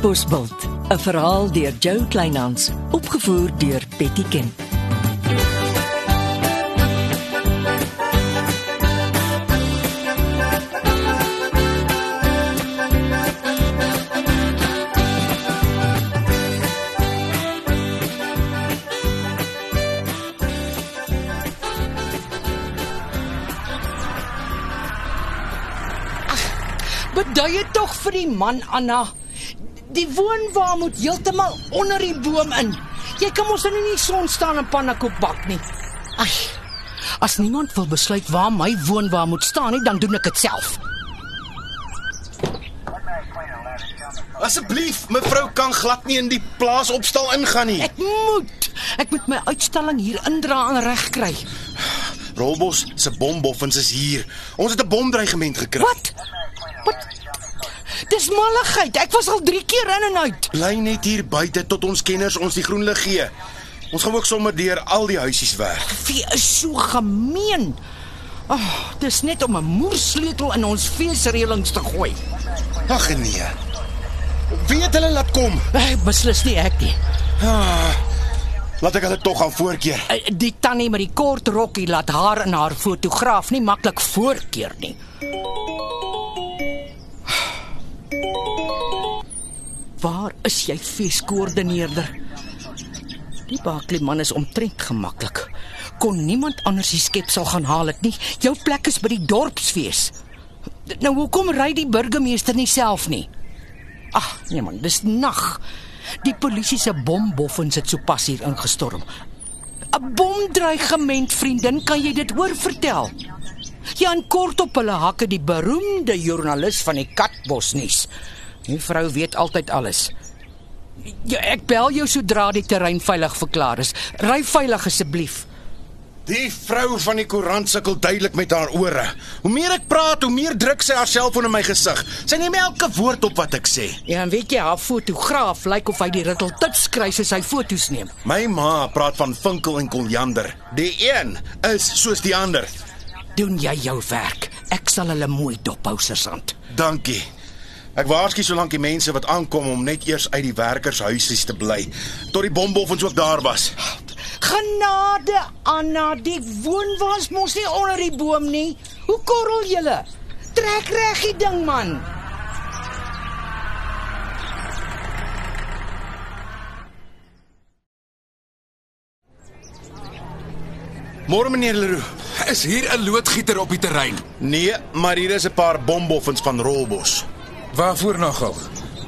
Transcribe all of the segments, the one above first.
Bosbult, 'n verhaal deur Jo Kleinhans, opgevoer deur Betty Ken. Beduie tog vir die man Anna. Die woonwa moet heeltemal onder die boom in. Jy kan mos nou nie in die son staan en pannekoek bak nie. Ai. As niemand wil besluit waar my woonwa moet staan nie, dan doen ek dit self. Asseblief, mevrou kan glad nie in die plaas opstal ingaan nie. Ek moet. Ek moet my uitstalling hier indra en regkry. Rolbos se bomboffens is hier. Ons het 'n bomdreigement gekry. Wat? Malligheid. Ek was al 3 keer in en uit. Bly net hier buite tot ons kenners ons die groen lig gee. Ons gaan ook sommer deur al die huisies werk. Wie is so gemeen? Ag, oh, dis net om 'n moersleutel in ons feesreëlings te gooi. Ag nee. Wie het hulle laat kom? Ek beslis nie ek nie. Laat ek hulle tog gaan voorkeer. Eh, Die tannie met die kort rokkie laat haar en haar fotograaf nie maklik voorkeer nie. Waar is jy feeskoördineerder? Die Barkley man is omtrent gemaklik. Kon niemand anders die skepsel gaan haal het nie. Jou plek is by die dorpsfees. Nou hoekom ry die burgemeester nie self nie? Ag, nee man, dis nag. Die polisie se bomboffens het sopas hier ingestorm. 'n Bomdreigement, vriendin, kan jy dit hoor vertel? Jan kort op hulle hakke die beroemde joernalis van die Katbos nuus. Die vrou weet altyd alles. Ja, ek bel jou sodra die terrein veilig verklaar is. Ry veilig asseblief. Die vrou van die koerant sukkel duidelik met haar ore. Hoe meer ek praat, hoe meer druk sy haar selfoon in my gesig. Sy neem elke woord op wat ek sê. Ja, en weet jy, haar fotograaf lyk of hy die ritteltits kry as hy foto's neem. My ma praat van vinkel en koljander. Die een is soos die ander. Doen jy jou werk. Ek sal hulle mooi dophou, sergeant. Dankie. Ek waarsku solank die mense wat aankom om net eers uit die werkershuisies te bly tot die bomboffens ook daar was. Genade, Anna, die woonwas mos nie onder die boom nie. Hoe korrel julle? Trek reg die ding, man. Môre meneer Leroux. Is hier 'n loodgieter op die terrein? Nee, maar hier is 'n paar bomboffens van Rolbos. Waarvoor nogal?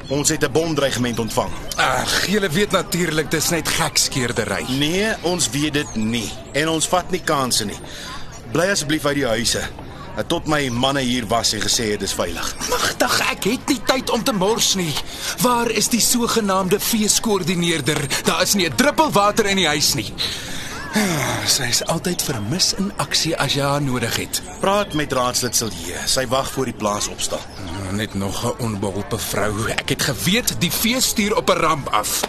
Ons het 'n bomdreigement ontvang. Ag, julle weet natuurlik dis net gekskeerdery. Nee, ons weet dit nie en ons vat nie kansse nie. Bly asseblief uit die huise. Tot my manne hier was en gesê het dis veilig. Magtig, ek het nie tyd om te mors nie. Waar is die sogenaamde feeskoördineerder? Daar is nie 'n druppel water in die huis nie. Sy is altyd vermis in aksie as jy haar nodig het. Praat met raadslid Silje. Sy wag voor die plaas opstal. Nou, Net nog 'n onbeholpe vrou. Ek het geweet die fees stuur op 'n ramp af.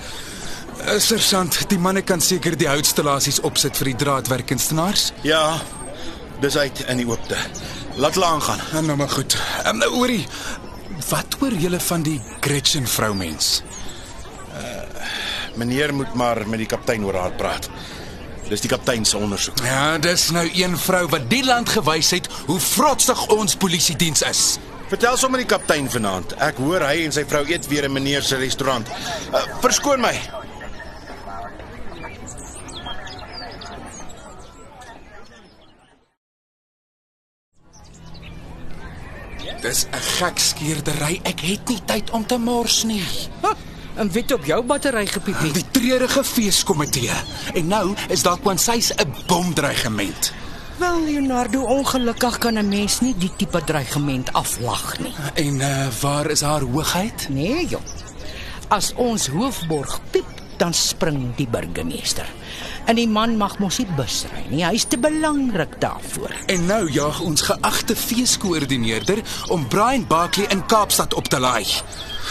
Eh, Sergeant, die manne kan seker die houtstallasies opsit vir die draadwerkkunstenaars. Ja, dis uit in die oopte. Laat hulle aangaan. Ja, nou maar goed. Um, nou oorie, wat hoor julle van die Gretchen vroumens? Meneer moet maar met die kaptein oor haar praat. Dis die kaptein se ondersoek. Ja, dis nou een vrou wat die land gewys het hoe vrotsig ons polisie diens is. Vertel sommer die kaptein vanaand. Ek hoor hy en sy vrou eet weer in meneer se restaurant. Uh, verskoon my. Dis 'n gekskeerdery. Ek het nie tyd om te mors nie. Ha, en weet op jou battery gepiepie. Die treurige feeskomitee. En nou is daar kwansys 'n bomdreigement. Wel Leonardo, ongelukkig kan 'n mens nie die tipe dreigement aflag nie. En uh, waar is haar hoogheid? Nee, joh. As ons hoofborg piep, dan spring die burgemeester. En die man mag mos nie bus ry nie. Hy's te belangrik daarvoor. En nou jaag ons geagte feeskoördineerder om Brian Barkley in Kaapstad op te laai.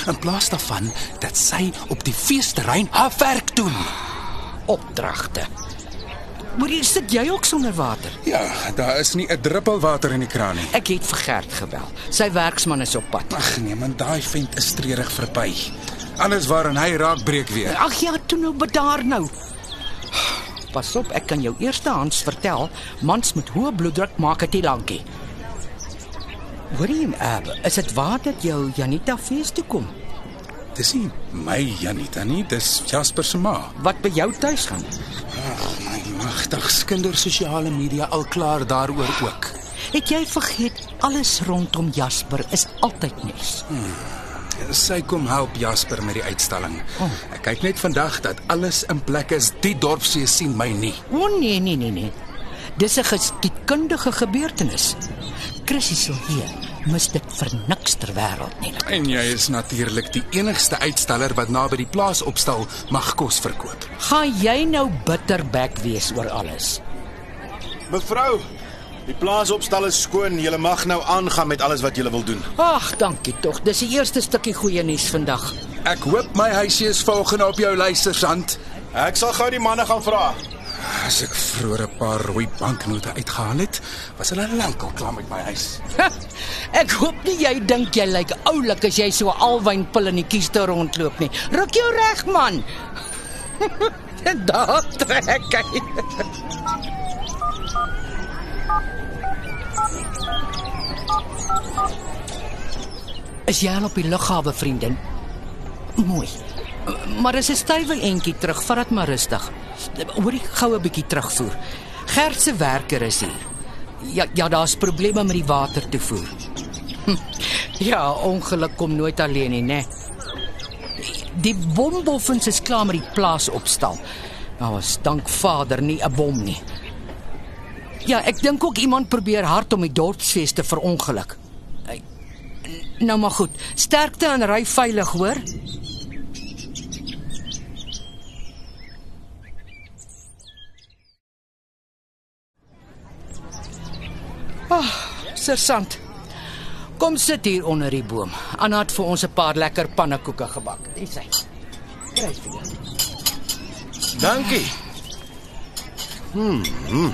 In plaas daarvan dat sy op die feesterrein haar werk doen. Opdragte. Moet jy sit jy ook sonder water? Ja, daar is nie 'n druppel water in die kraan nie. Ek het vir Gert gebel. Sy werksman is op pad. Ag nee, man, daai vent is treurig verby. Alles waarin hy raak breek weer. Ag ja, toe nou bedaar nou. Pas op, ek kan jou eerstehands vertel, mans met hoë bloeddruk maak dit nie lankie. Hoorie, uh, is dit waar dat jou Janita fees toe kom? Dis nie my Janita nie, dis Jasper se ma. Wat by jou tuis gaan? My magtig kindersosiale media al klaar daaroor ook. Het jy vergeet alles rondom Jasper is altyd nuus. Sy kom help Jasper met die uitstalling. Ek kyk net vandag dat alles in plek is. Die dorpsee sien my nie. O nee, nee, nee, nee. Dis 'n geskiedkundige gebeurtenis. Chrissy sal hier mis dit vir niks ter wêreld nie. En jy is natuurlik die enigste uitsteller wat naby die plaas opstal mag kos verkoop. Gaan jy nou bitterbek wees oor alles? Mevrou, die plaasopstal is skoon. Julle mag nou aangaan met alles wat julle wil doen. Ag, dankie tog. Dis die eerste stukkie goeie nuus vandag. Ek hoop my huisie is volgende op jou luistersand. Ek sal gou die manne gaan vra. As ek vroeër 'n paar rooi banknote uitgehaal het, was hulle lankal klaar met my huis. Ek hoop nie jy dink jy lyk oulik as jy so alwynpil in die kieste rondloop nie. Ruk jou reg man. Daar trek hy. Is jy al op die lughawe, vriendin? Mooi. Maar is 'n stywe entjie terug, vat dit maar rustig. Hoor ek gou 'n bietjie terugvoer. Gert se werker is hier. Ja, ja, daar's probleme met die watertoevoer. Hm, Ja, ongeluk kom nooit alleen nie, né? Die bomboffens is klaar met die plaas opstal. Nou was dank Vader nie 'n bom nie. Ja, ek dink ook iemand probeer hard om die dorpsfees te verongeluk. Nou maar goed. Sterkte en ry veilig, hoor. Ah, sergeant. Kom sit hier onder die boom. Anna het vir ons 'n paar lekker pannekoeke gebak. Dis hy. Kry vir jou. Dankie. Hmm. Hmm.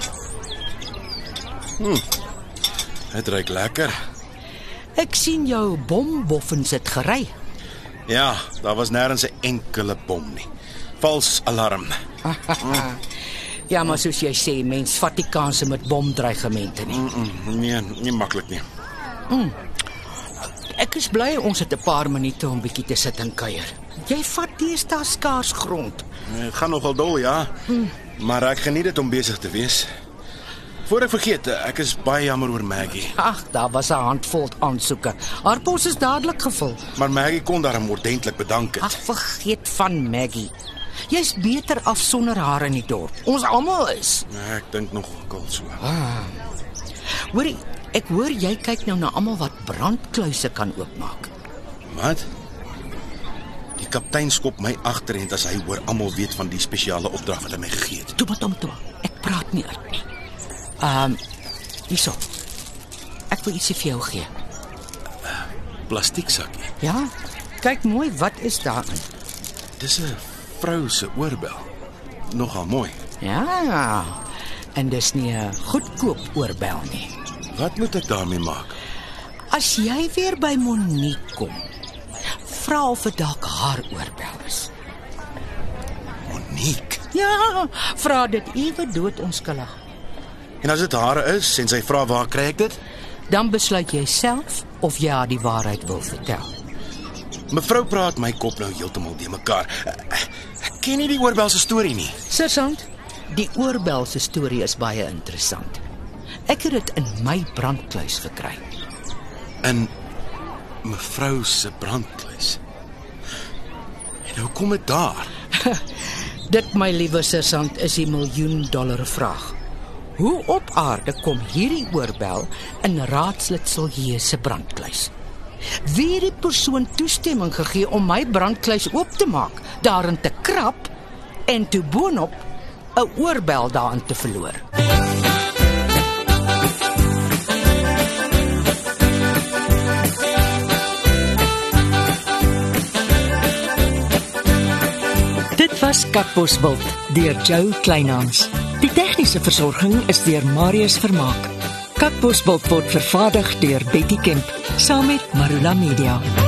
hmm. Dit ruik lekker. Ek sien jou bomboffens het gery. Ja, daar was nêrens 'n enkele bom nie. Vals alarm. Ja, maar soos jy sê, mens vat die kanse met bomdreigemente nie. Mm, nee, nie maklik nie. Ek is bly ons het 'n paar minute om bietjie te sit en kuier. Jy vat deesdae skaars grond. Dit gaan nogal dol, ja. Maar ek geniet dit om besig te wees. Voor ek vergeet, ek is baie jammer oor Maggie. Ag, daar was 'n handvol aansoeke. Haar pos is dadelik gevul. Maar Maggie kon daarom ordentlik bedank het. Ag, vergeet van Maggie. Jy's beter af sonder haar in die dorp. Ons almal is. Ek dink nog kol so. Hoorie, ek hoor jy kyk nou na almal wat brandkluise kan oopmaak. Wat? Die kaptein skop my agterend as hy hoor almal weet van die spesiale opdrag wat hy my gegee het. Toe maar toe, toe. Ek praat nie uit nie. Ehm, um, hierso. Ek wil ietsie vir jou gee. Plastiek sakkie. Ja? Kyk mooi, wat is daarin? Dis 'n vrou se oorbel. Nogal mooi. Ja. En dis nie 'n goedkoop oorbel nie. Wat moet ek daarmee maak? As jy weer by Monique kom, vra of dit dalk haar oorbel is. Monique. Ja, vra dit ewe dood onskuldig. En as dit hare is en sy vra waar kry ek dit? Dan besluit jy self of jy haar die waarheid wil vertel. Mevrou praat my kop nou heeltemal de mekaar. Ken nie die oorbel se storie nie. Sergeant, die oorbel se storie is baie interessant. Ek het dit in my brandkluis gekry. In mevrou se brandkluis. En hoe kom dit daar? Dit, my liewe sergeant, is die miljoen dollar vraag. Hoe op aarde kom hierdie oorbel in raadslid Silje se brandkluis? Wie het die persoon toestemming gegee om my brandkluis oop te maak, daarin te krap en toe boonop 'n oorbel daarin te verloor? Dit was Katbosveld deur Joe Kleinhans. Die tegniese versorging is deur Marius Vermaak. Katbosveld word vervaardig deur Betty Kemp saam met Marula Media.